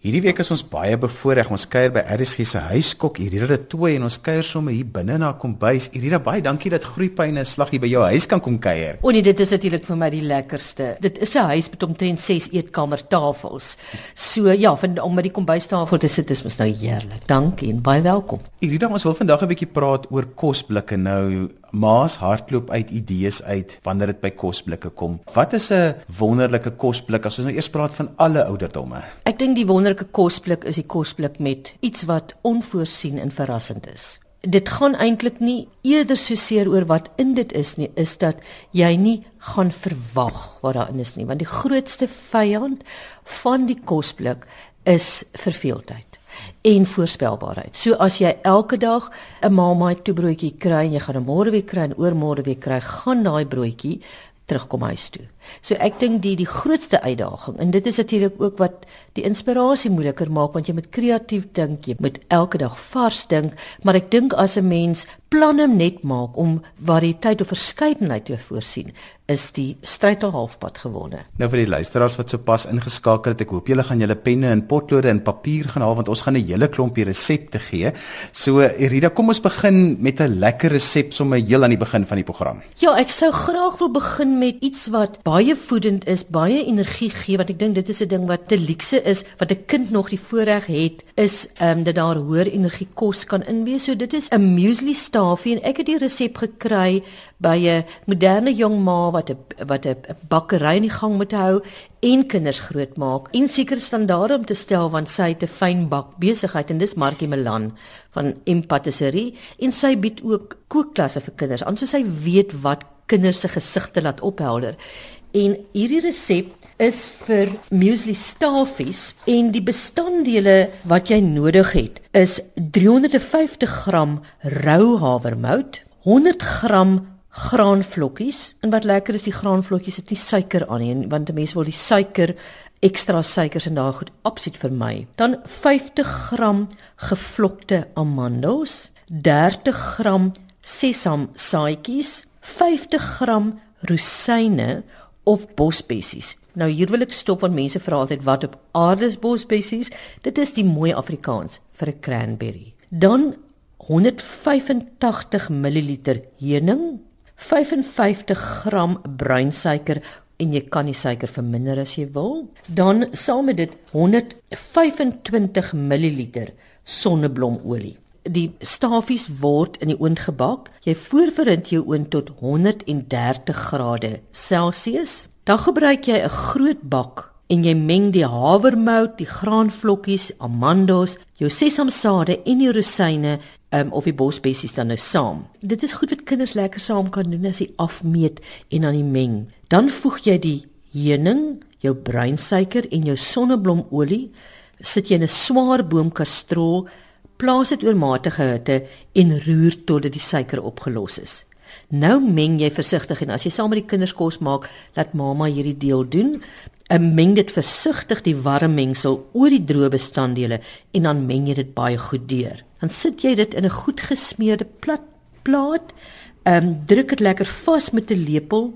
Hierdie week is ons baie bevoorreg. Ons kuier by RSG se huiskok Irida de Tooi en ons kuier sommer hier binne na kombuis. Irida, baie dankie dat Groepyne 'n slag hier by jou huis kan kom kuier. O nee, dit is natuurlik vir my die lekkerste. Dit is 'n huis met omtrent 6 eetkamertafels. So ja, van, om met die kombuistafel te sit is mos nou heerlik. Dankie en baie welkom. Irida, ons wil vandag 'n bietjie praat oor kosblikke. Nou Maas hardloop uit idees uit wanneer dit by kosblikke kom. Wat is 'n wonderlike kosblik as ons nou eers praat van alle ouderdomme? Ek dink die wonderlike kosblik is die kosblik met iets wat onvoorsien en verrassend is. Dit gaan eintlik nie eerder so seer oor wat in dit is nie, is dat jy nie gaan verwag wat daarin is nie, want die grootste vyand van die kosblik is verveeldheid en voorspelbaarheid. So as jy elke dag 'n maalmaai toebroodjie kry en jy gaan 'n môre weer kry en oormôre weer kry, gaan daai broodjie terugkom huis toe. So ek dink die die grootste uitdaging en dit is natuurlik ook wat die inspirasie moeiliker maak want jy moet kreatief dink, jy moet elke dag vars dink, maar ek dink as 'n mens planne net maak om variëteit of verskeidenheid te voorsien, is die stryd al halfpad gewonne. Nou vir die luisteraars wat sopas ingeskakel het, ek hoop julle gaan julle penne en potlode en papier gaan haal want ons gaan 'n hele klompie resepte gee. So Erida, kom ons begin met 'n lekker resep sommer heel aan die begin van die program. Ja, ek sou graag wil begin met iets wat baie voedend is, baie energie gee want ek dink dit is 'n ding wat te luukse is wat 'n kind nog die voorreg het is ehm um, dat daar hoër energie kos kan inwees. So dit is 'n muesli stafie en ek het die resep gekry by 'n moderne jong ma wat 'n wat 'n bakkery in die gang moet hou en kinders grootmaak en seker standaarde om te stel want sy het 'n fyn bak besigheid en dis Markie Melan van Empatisserie en sy bied ook kookklasse vir kinders. Ons sê sy weet wat kinders se gesigte laat ophelder. En hierdie resep is vir muesli stafies en die bestanddele wat jy nodig het is 350 gram rou havermout, 100 gram graanvlokkies. En wat lekker is die graanvlokkies het nie suiker aan nie want mense wil die suiker ekstra suikers en daai goed absoluut vermy. Dan 50 gram gevlokte amandos, 30 gram sesamsaaitjies, 50 gram rosyne of bosbessies. Nou hier wil ek stop want mense vra altyd wat op aarde is bosbessies? Dit is die mooi Afrikaans vir 'n cranberry. Dan 185 ml heuning, 55 gram bruinsuiker en jy kan die suiker verminder as jy wil. Dan saam met dit 125 ml sonneblomolie die stafies word in die oond gebak. Jy voorverhit jou oond tot 130 grade Celsius. Dan gebruik jy 'n groot bak en jy meng die havermout, die graanvlokkies, amandos, jou sesamsade en die rosyne um, of die bosbessies dan nou saam. Dit is goed wat kinders lekker saam kan doen as jy afmeet en dan die meng. Dan voeg jy die heuning, jou bruinsuiker en jou sonneblomolie sit jy in 'n swaar boomkastrol Plaas dit oor matige hitte en roer totdat die suiker opgelos is. Nou meng jy versigtig en as jy saam met die kinders kos maak, laat mamma hierdie deel doen. En meng dit versigtig die warm mengsel oor die droë bestanddele en dan meng jy dit baie goed deur. Dan sit jy dit in 'n goed gesmeerde plat plaat. Ehm um, druk dit lekker vas met 'n lepel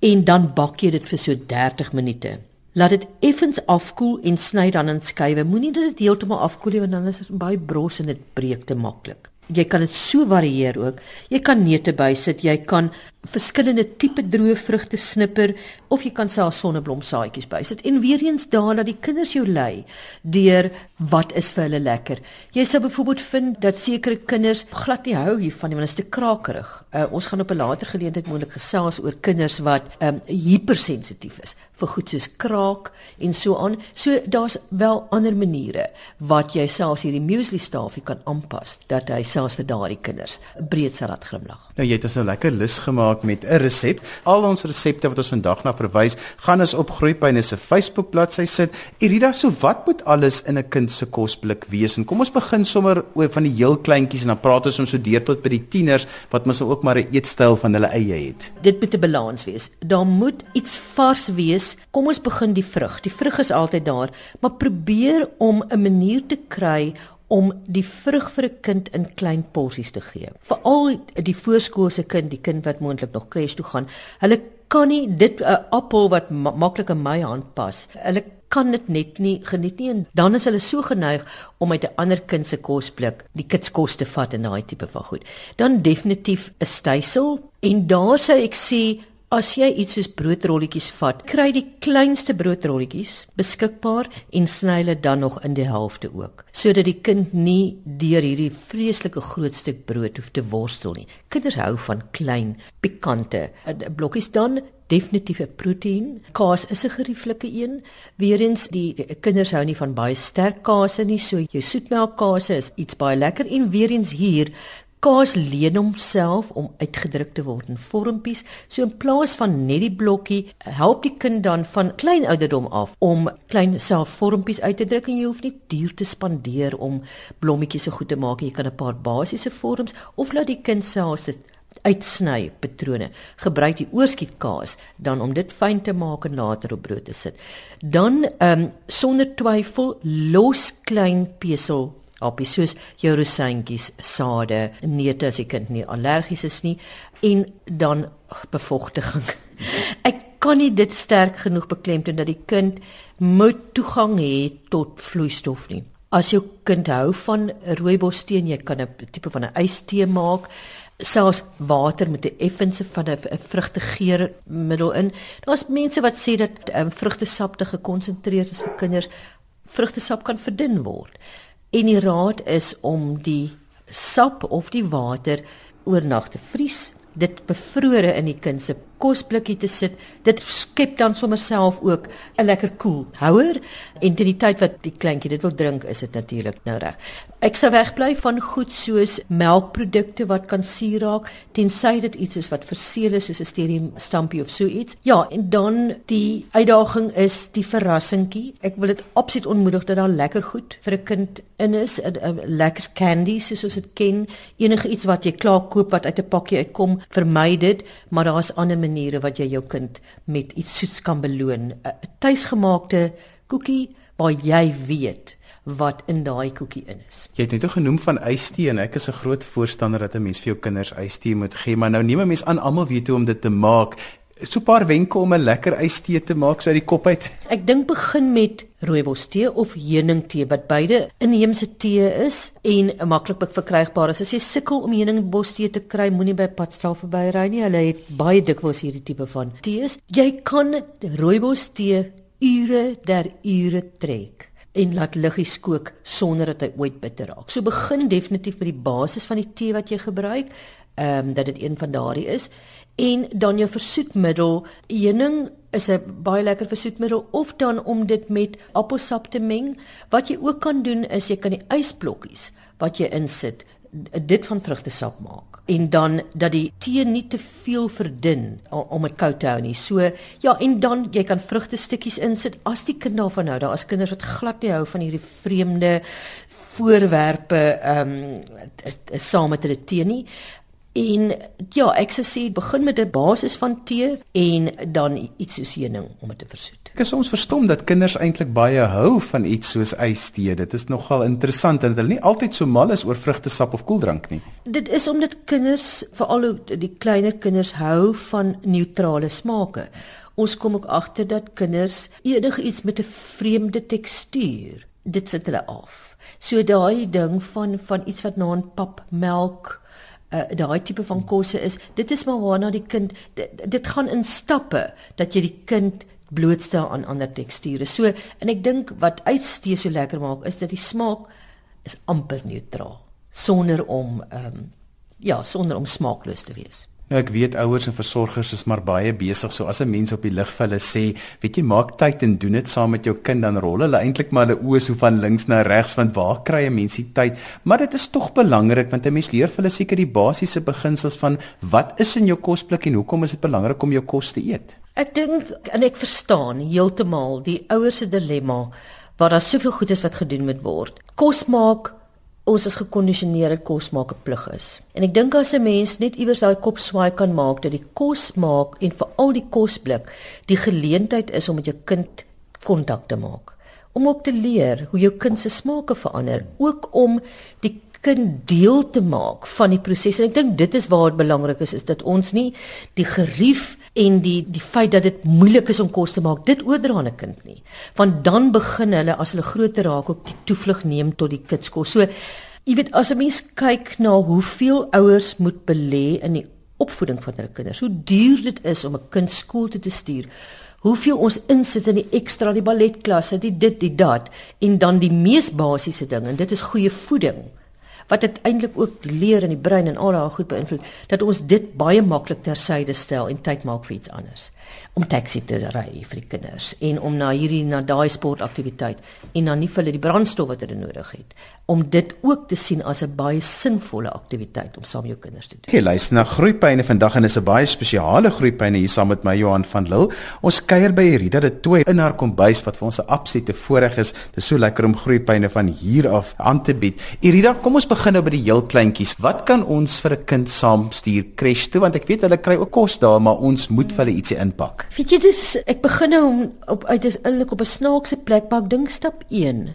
en dan bak jy dit vir so 30 minute. Laat dit effens afkoel en sny dan in skywe. Moenie dit heeltemal afkoel nie want dan is dit baie bros en dit breek te maklik. Jy kan dit so varieer ook. Jy kan neute bysit, jy kan verskillende tipe droë vrugte snipper of jy kan self sonneblomsaadjies bysit. En weer eens daar dat die kinders jou lei deur wat is vir hulle lekker. Jy sou byvoorbeeld vind dat sekere kinders glad nie hou hiervan nie want dit is te krakerig. Uh, ons gaan op 'n later geleentheid moontlik gesels oor kinders wat um, hypersensitief is vir goed soos kraak en so aan. So daar's wel ander maniere wat jy selfs hierdie muesli stafie kan aanpas dat hy selfs vir daardie kinders breed sal laat glimlag. Nou jy het ons nou lekker lus gemaak met 'n resep. Al ons resepte wat ons vandag na verwys, gaan ons op Groeipyne se Facebook bladsy sit. Irida, so wat moet alles in 'n kind se kosblik wees? En kom ons begin sommer oor van die heel kleintjies en dan praat ons om so deur tot by die tieners wat mos ook maar 'n eetstyl van hulle eie het. Dit moet 'n balans wees. Daar moet iets vars wees. Kom ons begin die vrug. Die vrug is altyd daar, maar probeer om 'n manier te kry om die vrug vir 'n kind in klein porsies te gee. Veral die voorskoolse kind, die kind wat moontlik nog kres toe gaan, hulle kan nie dit 'n appel wat maklik in my hand pas. Hulle kan dit net nie geniet nie en dan is hulle so geneig om uit 'n ander kind se kosblik die kitskos te vat en daai tipe van goed. Dan definitief 'n stysel en daar sou ek sê As jy iets soos broodrolletjies vat, kry die kleinste broodrolletjies beskikbaar en sny hulle dan nog in die helfte ook, sodat die kind nie deur hierdie vreeslike groot stuk brood hoef te worstel nie. Kinders hou van klein, pikante eh, blokkies dan definitief 'n proteïen. Kaas is 'n gerieflike een. Weerens die, die kinders hou nie van baie sterk kaas nie, so jou soetmelkkaas is iets baie lekker en weerens hier Kaas leen homself om uitgedruk te word in vormpies. So in plaas van net die blokkie, help die kind dan van klein ouderdom af om klein selfvormpies uit te druk en jy hoef nie duur te spandeer om blommetjies so goed te maak. Jy kan 'n paar basiese vorms of laat die kind self sit uitsny patrone. Gebruik die oorskietkaas dan om dit fyn te maak en later op brood te sit. Dan ehm um, sonder twyfel los klein pesel Appie soos jou rosientjies, sade, neute as die kind nie allergies is nie en dan bevochtiging. Ek kan nie dit sterk genoeg beklemtoon dat die kind moet toegang hê tot vloeistof nie. As jou kind hou van rooibosteen, jy kan 'n tipe van 'n ystee maak selfs water met 'n effense van 'n vrugtegeurmiddel in. Daar's mense wat sê dat um, vrugtesap te gekonsentreerd is vir kinders. Vrugtesap kan verdun word. En die raad is om die sap of die water oornag te vries, dit bevrore in die kind se kosblikkie te sit. Dit skep dan sommer self ook 'n lekker koel cool houer en teen die tyd wat die kleintjie dit wil drink, is dit natuurlik nou reg. Ek sou wegbly van goed soos melkprodukte wat kan suur raak tensy dit iets is wat verseël is soos 'n stadium stampie of so iets. Ja, en dan die uitdaging is die verrassingkie. Ek wil dit absoluut onmoedig dat daar lekker goed vir 'n kind in is, 'n lekker candy soos ons dit ken. Enige iets wat jy klaar koop wat uit 'n pakkie uitkom, vermy dit, maar daar's ander maniere wat jy jou kind met iets soets kan beloon. 'n Tuisgemaakte koekie waar jy weet wat in daai koekie in is. Jy het net genoem van ystee en ek is 'n groot voorstander dat 'n mens vir jou kinders ystee moet gee, maar nou neem 'n mens aan almal weet hoe om dit te maak so 'n paar wenke om 'n lekker ystee te maak so uit die kop uit. Ek dink begin met rooibostee of heuningtee wat beide inheemse tee is en maklik verkrygbaar is. As jy sukkel om heuningbostee te kry, moenie by padstal verbyry nie. Hulle het baie dikwels hierdie tipe van tees. Jy kan rooibostee ure der ure trek en laat liggies kook sonder dat hy ooit bitter raak. So begin definitief met die basis van die tee wat jy gebruik, ehm um, dat dit een van daardie is en dan jou versoetmiddel heuning is 'n baie lekker versoetmiddel of dan om dit met appelsap te meng wat jy ook kan doen is jy kan die ysblokkies wat jy insit dit van vrugtesap maak en dan dat die tee nie te veel verdun om dit koud te hou nie. So ja, en dan jy kan vrugtestukkies insit as die kind daarvan hou. Daar is kinders wat glad nie hou van hierdie vreemde voorwerpe ehm um, saam met hulle tee nie. En ja, ek sou sê begin met 'n basis van tee en dan iets soos heuning om dit te versoet. Ek is soms verstom dat kinders eintlik baie hou van iets soos ystee. Dit is nogal interessant dat hulle nie altyd so mal is oor vrugtesap of koeldrank nie. Dit is omdat kinders, veral die kleiner kinders hou van neutrale smake. Ons kom ook agter dat kinders enigiets met 'n vreemde tekstuur, dit sit hulle af. So daai ding van van iets wat na 'n pap melk uh, daai tipe van kosse is dit is maar waarna die kind dit, dit gaan in stappe dat jy die kind blootstel aan ander teksture. So en ek dink wat ystee so lekker maak is dat die smaak is amper neutraal sonder om ehm um, ja, sonder om smaakloos te wees. Nou ek weet ouers en versorgers is maar baie besig. So as 'n mens op die lig vir hulle sê, weet jy, maak tyd en doen dit saam met jou kind dan rol hulle eintlik maar hulle oë so van links na regs want waar kry 'n mens die tyd? Maar dit is tog belangrik want 'n mens leer vir hulle seker die basiese beginsels van wat is in jou kosblik en hoekom is dit belangrik om jou kos te eet? Ek dink en ek verstaan heeltemal die ouers se dilemma waar daar soveel goed is wat gedoen moet word. Kos maak ons is gekondisioneer dat kos maak 'n plig is. En ek dink as 'n mens net iewers daai kop swaai kan maak dat die kos maak en veral die kosblik die geleentheid is om met jou kind kontak te maak. Om ook te leer hoe jou kind se smake verander, ook om die kind deel te maak van die proses. En ek dink dit is waar dit belangrik is is dat ons nie die gerief en die die feit dat dit moeilik is om kos te maak, dit oordra aan 'n kind nie. Want dan begin hulle as hulle groter raak ook die toevlug neem tot die kitskos. So jy weet as 'n mens kyk na hoeveel ouers moet belê in die opvoeding van hulle kinders, hoe duur dit is om 'n kind skool toe te stuur hoeveel ons insit in die ekstra die balletklasse, die dit, die dat en dan die mees basiese ding en dit is goeie voeding wat dit eintlik ook leer in die brein en al daai goed beïnvloed dat ons dit baie maklik tersyde stel en tyd maak vir iets anders. Om taxi te ry vir die kinders en om na hierdie na daai sportaktiwiteit en dan nie vir hulle die brandstof wat hulle nodig het om dit ook te sien as 'n baie sinvolle aktiwiteit om saam jou kinders te doen. Hey, luister na groeipyne vandag en is 'n baie spesiale groeipyne hier saam met my Johan van Lille. Ons kuier by Rita de Tooi in haar kombuis wat vir ons 'n absolute voorreg is. Dit is so lekker om groeipyne van hier af aan te bied. Irida, kom ons begin nou by die heel kleintjies. Wat kan ons vir 'n kind saamstuur crash toe want ek weet hulle kry ook kos daar, maar ons moet vir hulle ietsie inpak. Weet jy dis ek begin nou om op uit is eintlik op 'n snaakse plek, maar ek dink stap 1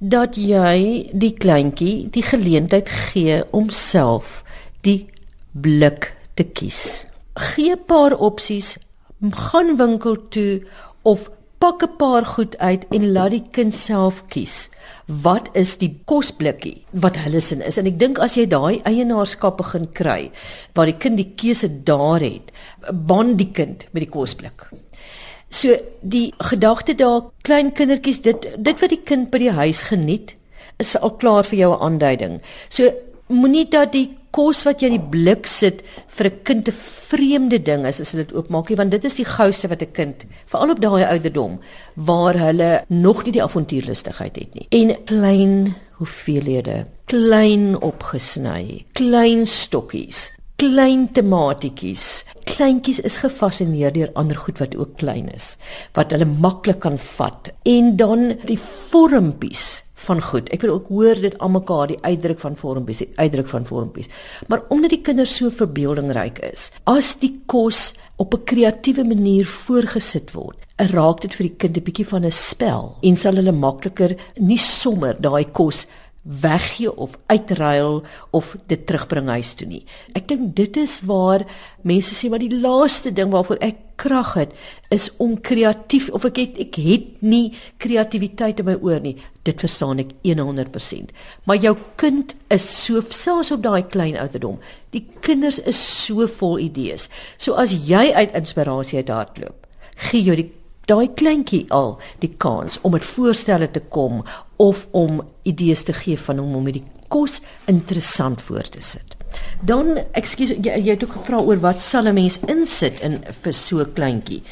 dat jy die kleintjie die geleentheid gee om self die blik te kies. Gee 'n paar opsies, gaan winkel toe of pak 'n paar goed uit en laat die kind self kies. Wat is die kosblikkie wat hulle sin is? En ek dink as jy daai eienaarskap begin kry waar die kind die keuse daar het, bond die kind met die kosblik. So die gedagte daar klein kindertjies dit dit wat die kind by die huis geniet is al klaar vir jou 'n aanduiding. So moenie dat die kos wat jy in die blik sit vir 'n kind 'n vreemde ding is as hulle dit oopmaak nie want dit is die gouste wat 'n kind veral op daai ouderdom waar hulle nog nie die avontuurlustigheid het nie. En klein hoeveelhede, klein opgesny, klein stokkies, klein tomatietjies. Kleintjies is gefassineer deur ander goed wat ook klein is, wat hulle maklik kan vat. En dan die vormpies van goed. Ek wil ook hoor dit almekaar die uitdruk van vormpies, die uitdruk van vormpies. Maar omdat die kinders so verbeeldingryk is, as die kos op 'n kreatiewe manier voorgesit word, raak dit vir die kind 'n bietjie van 'n spel en sal hulle makliker nie sommer daai kos weggee of uitruil of dit terugbring huis toe nie. Ek dink dit is waar mense sê maar die laaste ding waarvoor ek krag het is om kreatief of ek het ek het nie kreatiwiteit in my oor nie. Dit verstaan ek 100%. Maar jou kind is so selfs op daai klein ouderdom. Die kinders is so vol idees. So as jy uit inspirasie uit hardloop, gee die daai kleintjie al die kans om met voorstelle te kom of om idees te gee van hom om met die kos interessant voor te sit. Dan, ekskuus, jy, jy het ook gevra oor wat sal 'n mens insit in vir so kleintjie?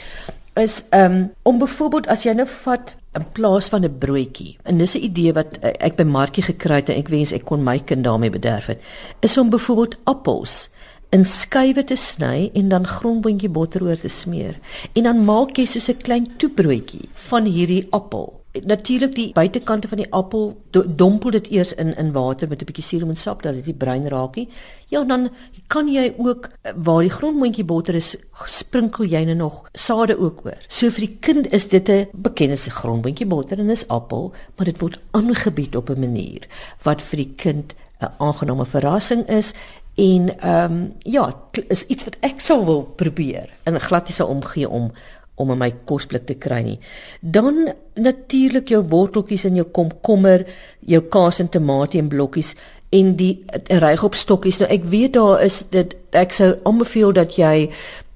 Is um om byvoorbeeld as jy nou vat in plaas van 'n broodjie. En dis 'n idee wat uh, ek by Markie gekry het en ek wens ek kon my kind daarmee bederf het. Is om byvoorbeeld appels in skywe te sny en dan grondboontjie botter oor te smeer. En dan maak jy soos 'n klein toebroodjie van hierdie appel. Natuurlik die buitekante van die appel dompel dit eers in in water met 'n bietjie suurlemoensap dat dit bruin raak nie. Ja, dan kan jy ook waar die grondboontjie botter is, sprinkel jy nou nog sade ook oor. So vir die kind is dit 'n bekende se grondboontjie botter en is appel, maar dit word aangebied op 'n manier wat vir die kind 'n aangename verrassing is En ehm um, ja, is iets wat ek sou wil probeer en glad nie sou omgee om om in my kosblik te kry nie. Dan natuurlik jou worteltjies en jou komkommer, jou kaas en tamatie en blokkies en die rygop stokkies. Nou ek weet daar is dit ek sou aanbeveel dat jy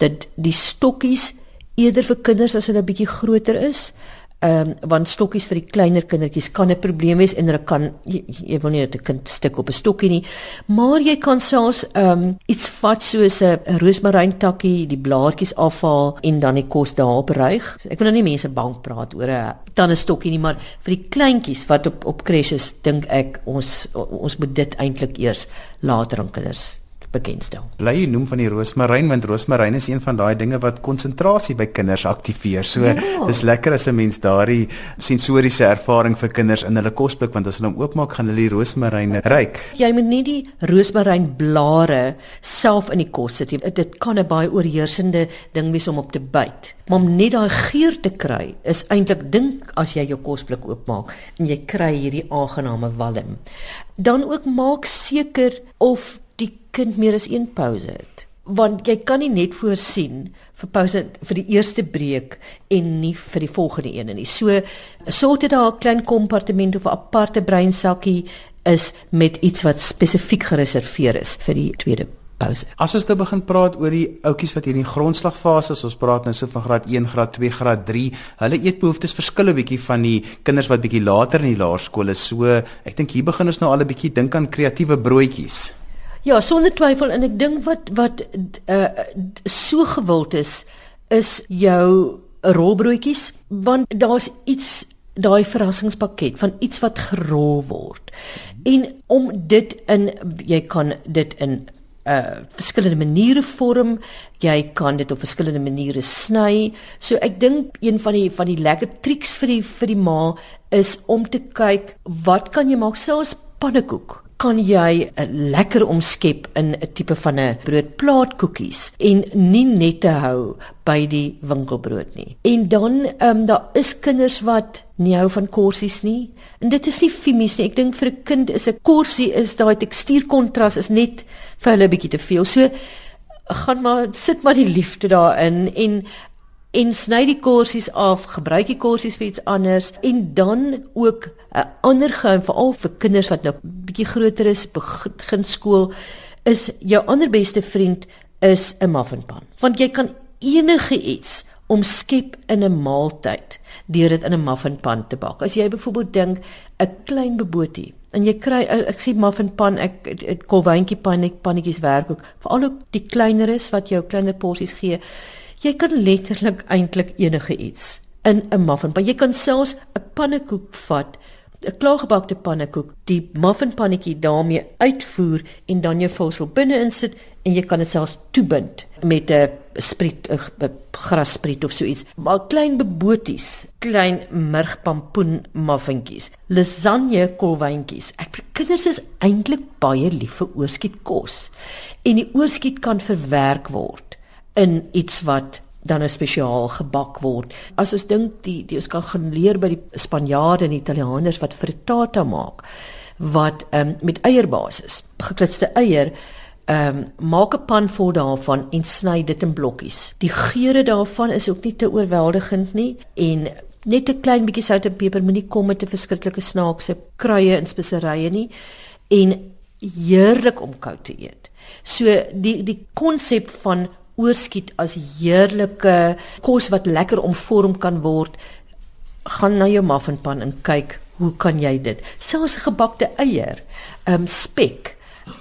dit die stokkies eerder vir kinders as hulle bietjie groter is ehm um, want stokkies vir die kleiner kindertjies kan 'n probleem wees en hulle kan jy, jy wil nie dat 'n kind stik op 'n stokkie nie. Maar jy kan selfs ehm um, iets vat soos 'n roosmaryn takkie die blaartjies afhaal en dan die kos daarop ruig. So, ek wil nou nie mense bang praat oor 'n tandestokkie nie maar vir die kleintjies wat op op crashes dink ek ons ons moet dit eintlik eers later aan kinders bekendstel. Bly jy noem van die roosmaryn want roosmaryn is een van daai dinge wat konsentrasie by kinders aktiveer. So ja. dis lekker as 'n mens daardie sensoriese ervaring vir kinders in hulle kosblik want as hulle hom oopmaak gaan hulle die roosmaryn ryk. Jy moet nie die roosmaryn blare self in die kos sit nie. Dit kan 'n baie oorheersende ding wees om op te byt. Maar om net daai geur te kry is eintlik dink as jy jou kosblik oopmaak en jy kry hierdie aangename walm. Dan ook maak seker of kind meer as een pouse het want jy kan nie net voorsien vir pouse vir die eerste breek en nie vir die volgende een nie. So sorg dit daar 'n klein kompartement of 'n aparte breinsakkie is met iets wat spesifiek gereserveer is vir die tweede pouse. As ons nou begin praat oor die oudjies wat hier in die grondslagfase is, ons praat nou so van graad 1, graad 2, graad 3, hulle eetbehoeftes verskil 'n bietjie van die kinders wat bietjie later in die laerskool is. So ek dink hier begin ons nou al 'n bietjie dink aan kreatiewe broodjies. Ja, sonder twyfel en ek dink wat wat uh so gewild is is jou rolbroodjies want daar's iets daai verrassingspakket van iets wat gerol word. En om dit in jy kan dit in uh verskillende maniere vorm. Jy kan dit op verskillende maniere sny. So ek dink een van die van die lekker triks vir die vir die ma is om te kyk wat kan jy maak selfs pannekoek kan jy 'n lekker omskep in 'n tipe van 'n broodplaatkoekies en nie net te hou by die winkelbrood nie. En dan ehm um, daar is kinders wat nie hou van korsies nie. En dit is nie fimies nie. Ek dink vir 'n kind is 'n korsie is daai tekstuurkontras is net vir hulle 'n bietjie te veel. So gaan maar sit maar die liefde daarin en en sny die korsies af, gebruik die korsies vir iets anders en dan ook 'n ander geheim veral vir kinders wat nou bietjie groter is, begin skool, is jou ander beste vriend is 'n muffinpan. Want jy kan enige iets omskep in 'n maaltyd deur dit in 'n muffinpan te bak. As jy byvoorbeeld dink 'n klein bebotie en jy kry ek sê muffinpan ek kolwyntjie pan ek pannetjies werk ook veral ook die kleiner is wat jou kleiner porsies gee Jy kan letterlik eintlik enige iets in 'n muffin, maar jy kan selfs 'n pannekoek vat, 'n klaargebakte pannekoek, die muffinpannetjie daarmee uitvoer en dan jou vulsel binne insit en jy kan dit selfs toebind met 'n spriet 'n grasspriet of so iets. Maar klein beboties, klein murgpampoen muffintjies, lasagne kolwyntjies. Ek kinders is eintlik baie lief vir oorskietkos. En die oorskiet kan verwerk word in iets wat dan 'n spesiaal gebak word. As ons dink die die ons kan geleer by die Spanjaarde en Italianers wat frittata maak wat um, met eierbasis, geklutste eier Ehm um, maak 'n pan vol daarvan en sny dit in blokkies. Die geure daarvan is ook nie te oorweldigend nie en net 'n klein bietjie sout en peper moenie kom met 'n verskriklike snaakse kruie en speserye nie en heerlik om koud te eet. So die die konsep van oorskiet as heerlike kos wat lekker omvorm kan word gaan na jou muffinpan en kyk hoe kan jy dit? Selfs gebakte eier um spek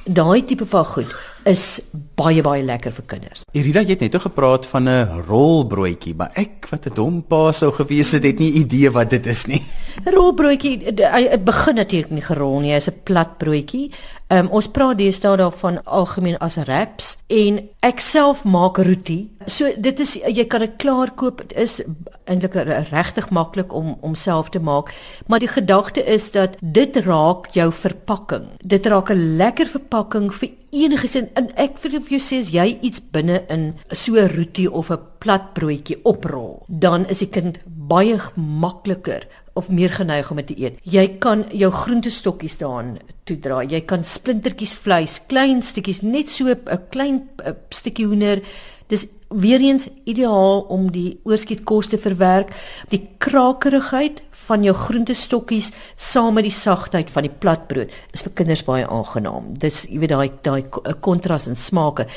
daai tipe van goed is baie baie lekker vir kinders. Irida het net gepraat van 'n rolbroodjie, maar ek wat 'n dom pa sou gewees het, het nie idee wat dit is nie. Rolbroodjie, dit begin natuurlik nie gerol nie, is 'n plat broodjie. Um, ons praat deesdae daarvan algemeen as wraps en ek self maak roti. So dit is jy kan dit klaar koop. Dit is eintlik regtig maklik om om self te maak, maar die gedagte is dat dit raak jou verpakking. Dit raak 'n lekker verpakking vir enige sin en ek vir jou sê as jy iets binne in so 'n roetie of 'n plat broodjie oprol, dan is die kind baie makliker of meer geneig om dit te eet. Jy kan jou groentestokkies daarin toedra. Jy kan splintertjies vleis, klein stukkies, net so 'n klein stukkie hoender. Dis weer eens ideaal om die oorskietkos te verwerk. Die krakerigheid van jou groentestokkies saam met die sagtheid van die platbrood is vir kinders baie aangenaam. Dis jy weet daai daai kontras in smake.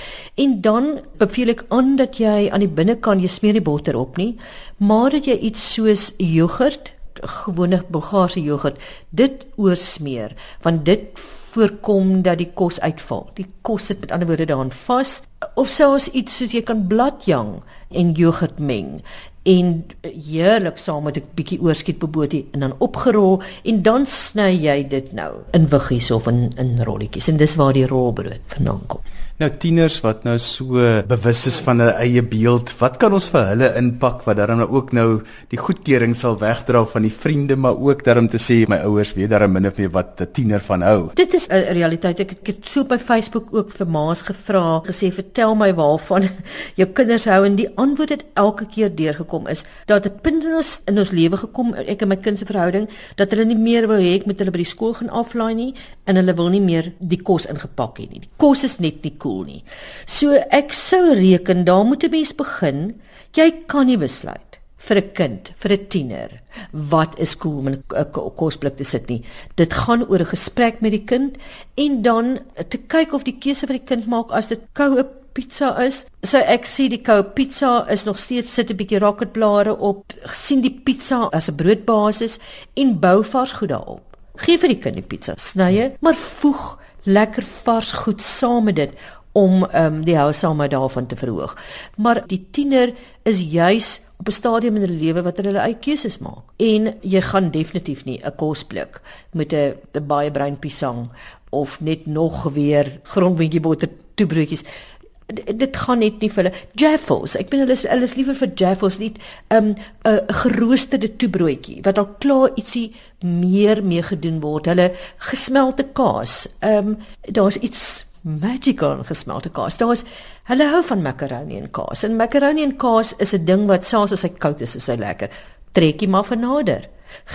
En dan beveel ek aan dat jy aan die binnekant jy smeer die botter op nie, maar dat jy iets soos jogurt, gewone Bulgaarse jogurt, dit oorsmeer want dit voorkom dat die kos uitval. Die kos sit met ander woorde daarin vas of selfs iets soos jy kan bladjang en jogurt meng en heerlik saam met 'n bietjie oorskietbebotie en dan opgerol en dan sny jy dit nou in wiggies of in in rolletjies en dis waar die rolbrood vandaan kom. Nou tieners wat nou so bewus is van hulle eie beeld, wat kan ons vir hulle inpak wat dan nou ook nou die goedkeuring sal wegdra van die vriende, maar ook daarom te sê my ouers weet daar min of meer wat 'n tiener van hou. Dit is 'n realiteit. Ek het so by Facebook ook vir ma's gevra, gesê vertel my waarvan jou kinders hou en die antwoord het elke keer deurgekom is dat 'n punt in ons in ons lewe gekom ek en my kind se verhouding dat hulle nie meer wil hê ek moet hulle by die skool gaan aflaai nie en hulle wil nie meer die kos ingepak hê nie. Die kos is net nie cool nie. So ek sou reken daar moet 'n mens begin. Jy kan nie besluit vir 'n kind, vir 'n tiener, wat is cool om 'n kosblik te sit nie. Dit gaan oor 'n gesprek met die kind en dan te kyk of die keuse wat die kind maak as dit koue pizza is. So ek sê die koue pizza is nog steeds sit 'n bietjie rocketblare op. sien die pizza as 'n broodbasis en bou vars goed daarop. Geef vir die kind die pizza, snye, maar voeg lekker vars goed saam met dit om um, die housaamheid daarvan te verhoog. Maar die tiener is juis op 'n stadium in hulle lewe wat hulle eie keuses maak. En jy gaan definitief nie 'n kosblik met 'n baie bruin pisang of net nog weer grondwindjie botter toebroodjies dit gaan net nie vir hulle jaffles ek bedoel hulle is hulle is liever vir jaffles nie 'n um, 'n geroosterde toebroodjie wat al klaar ietsie meer mee gedoen word hulle gesmelte kaas ehm um, daar's iets magical gesmelte kaas. Daar's hulle hou van macaroni en kaas. En macaroni en kaas is 'n ding wat selfs as hy koud is, is hy lekker. Trekkie maar vernader.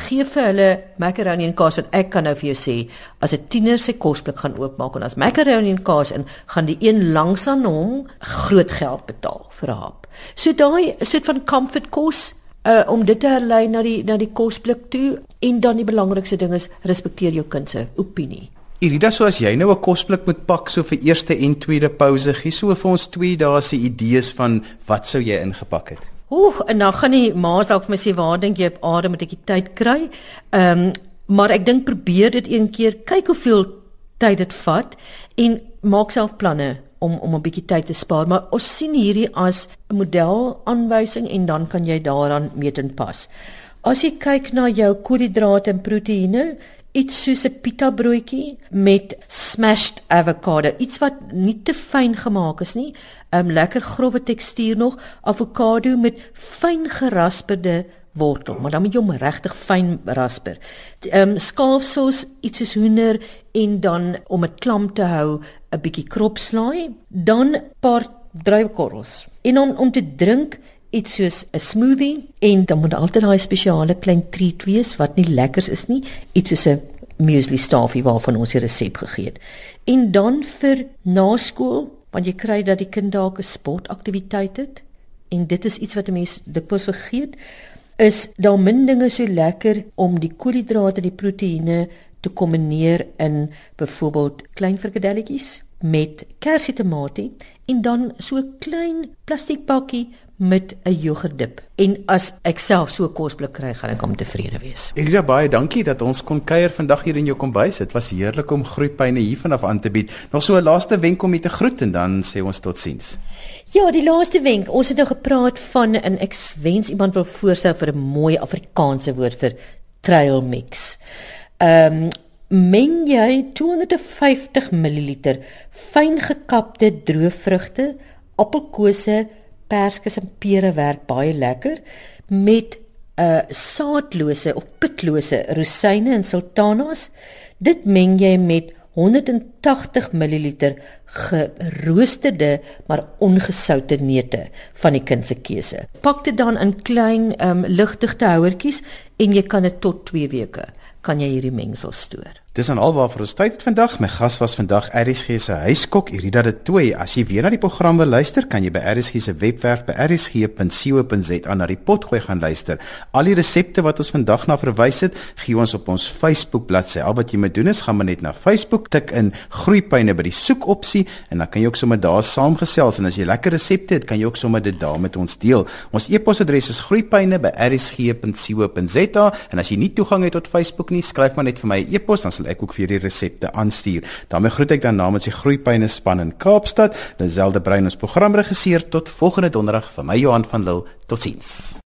Gee vir hulle macaroni en kaas want ek kan nou vir jou sê as 'n tiener sy kosblik gaan oopmaak en as macaroni en kaas in gaan die een langs aan hom groot geld betaal vir 'n hap. So daai soort van comfort kos uh om dit te herlei na die na die kosblik toe en dan die belangrikste ding is respekteer jou kind se opinie. Irida, so as jy nou 'n kosblik moet pak so vir eerste en tweede pouse, gee so vir ons twee dae se idees van wat sou jy ingepak het. Ooh, en nou gaan die ma's dalk vir my sê waar dink jy op aarde moet ek die tyd kry? Ehm, um, maar ek dink probeer dit een keer, kyk hoeveel tyd dit vat en maak self planne om om 'n bietjie tyd te spaar, maar ons sien hierdie as 'n model aanwysing en dan kan jy daaraan meet en pas. As jy kyk na jou koolhidrate en proteïene, iets soos 'n pita broodjie met smashed avocado, iets wat nie te fyn gemaak is nie, 'n um, lekker grouwe tekstuur nog, avokado met fyn gerasperde wortel, maar dan moet jy hom regtig fyn rasper. Ehm um, skaapsous, iets soos hoender en dan om dit klam te hou, 'n bietjie kropslaai, dan paar druiwekorrels. En om om te drink iets soos 'n smoothie en dan moet altyd daai spesiale klein treat wees wat nie lekkers is nie, iets soos 'n muesli staafie waarvan ons die resep gegee het. En dan vir naskool, want jy kry dat die kind dalk 'n sportaktiwiteit het en dit is iets wat 'n mens dikwels vergeet, is daar min dinge so lekker om die koolhidrate, die proteïene te kombineer in byvoorbeeld klein frikadelletjies met kersietomatie en dan so klein plastiekpakkie met 'n jogurtdip. En as ek self so kosblik kry, gaan ek om tevrede wees. Elida baie dankie dat ons kon kuier vandag hier in jou kombuis. Dit was heerlik om groeipyne hiervan af aan te bied. Nog so 'n laaste wenk om jy te groet en dan sê ons totsiens. Ja, die laaste wenk. Ons het nou gepraat van 'n ek wens iemand wil voorstel vir 'n mooi Afrikaanse woord vir trail mix. Ehm um, meng jy 250 ml fyn gekapte droë vrugte, appelkose perskes en pere werk baie lekker met 'n uh, saadlose of pitlose rosyne en sultanas. Dit meng jy met 180 ml geroosterde maar ongesoute neute van die kind se keuse. Pak dit dan in klein um, ligtige houertjies en jy kan dit tot 2 weke kan jy hierdie mengsel stoor. Dis aan alwaar vir ons tyd het vandag. My gas was vandag RSG se huiskok Irida de Tooi. As jy weer na die program wil luister, kan jy by RSG se webwerf by rsg.co.za na die potgooi gaan luister. Al die resepte wat ons vandag na verwys het, gee ons op ons Facebook bladsy. Al wat jy moet doen is gaan maar net na Facebook tik in groeipyne by die soekopsie en dan kan jy ook sommer daar saamgesels en as jy lekker resepte het, kan jy ook sommer dit daar met ons deel. Ons e-posadres is groeipyne@rsg.co.za en as jy nie toegang het tot Facebook nie, skryf maar net vir my 'n e-pos dan sal ek ook vir die resepte aanstuur. daarmee groet ek dan namens die Groepyne span in Kaapstad, Lazelde Brein ons programregisseur tot volgende donderdag vir my Johan van Lille. Totsiens.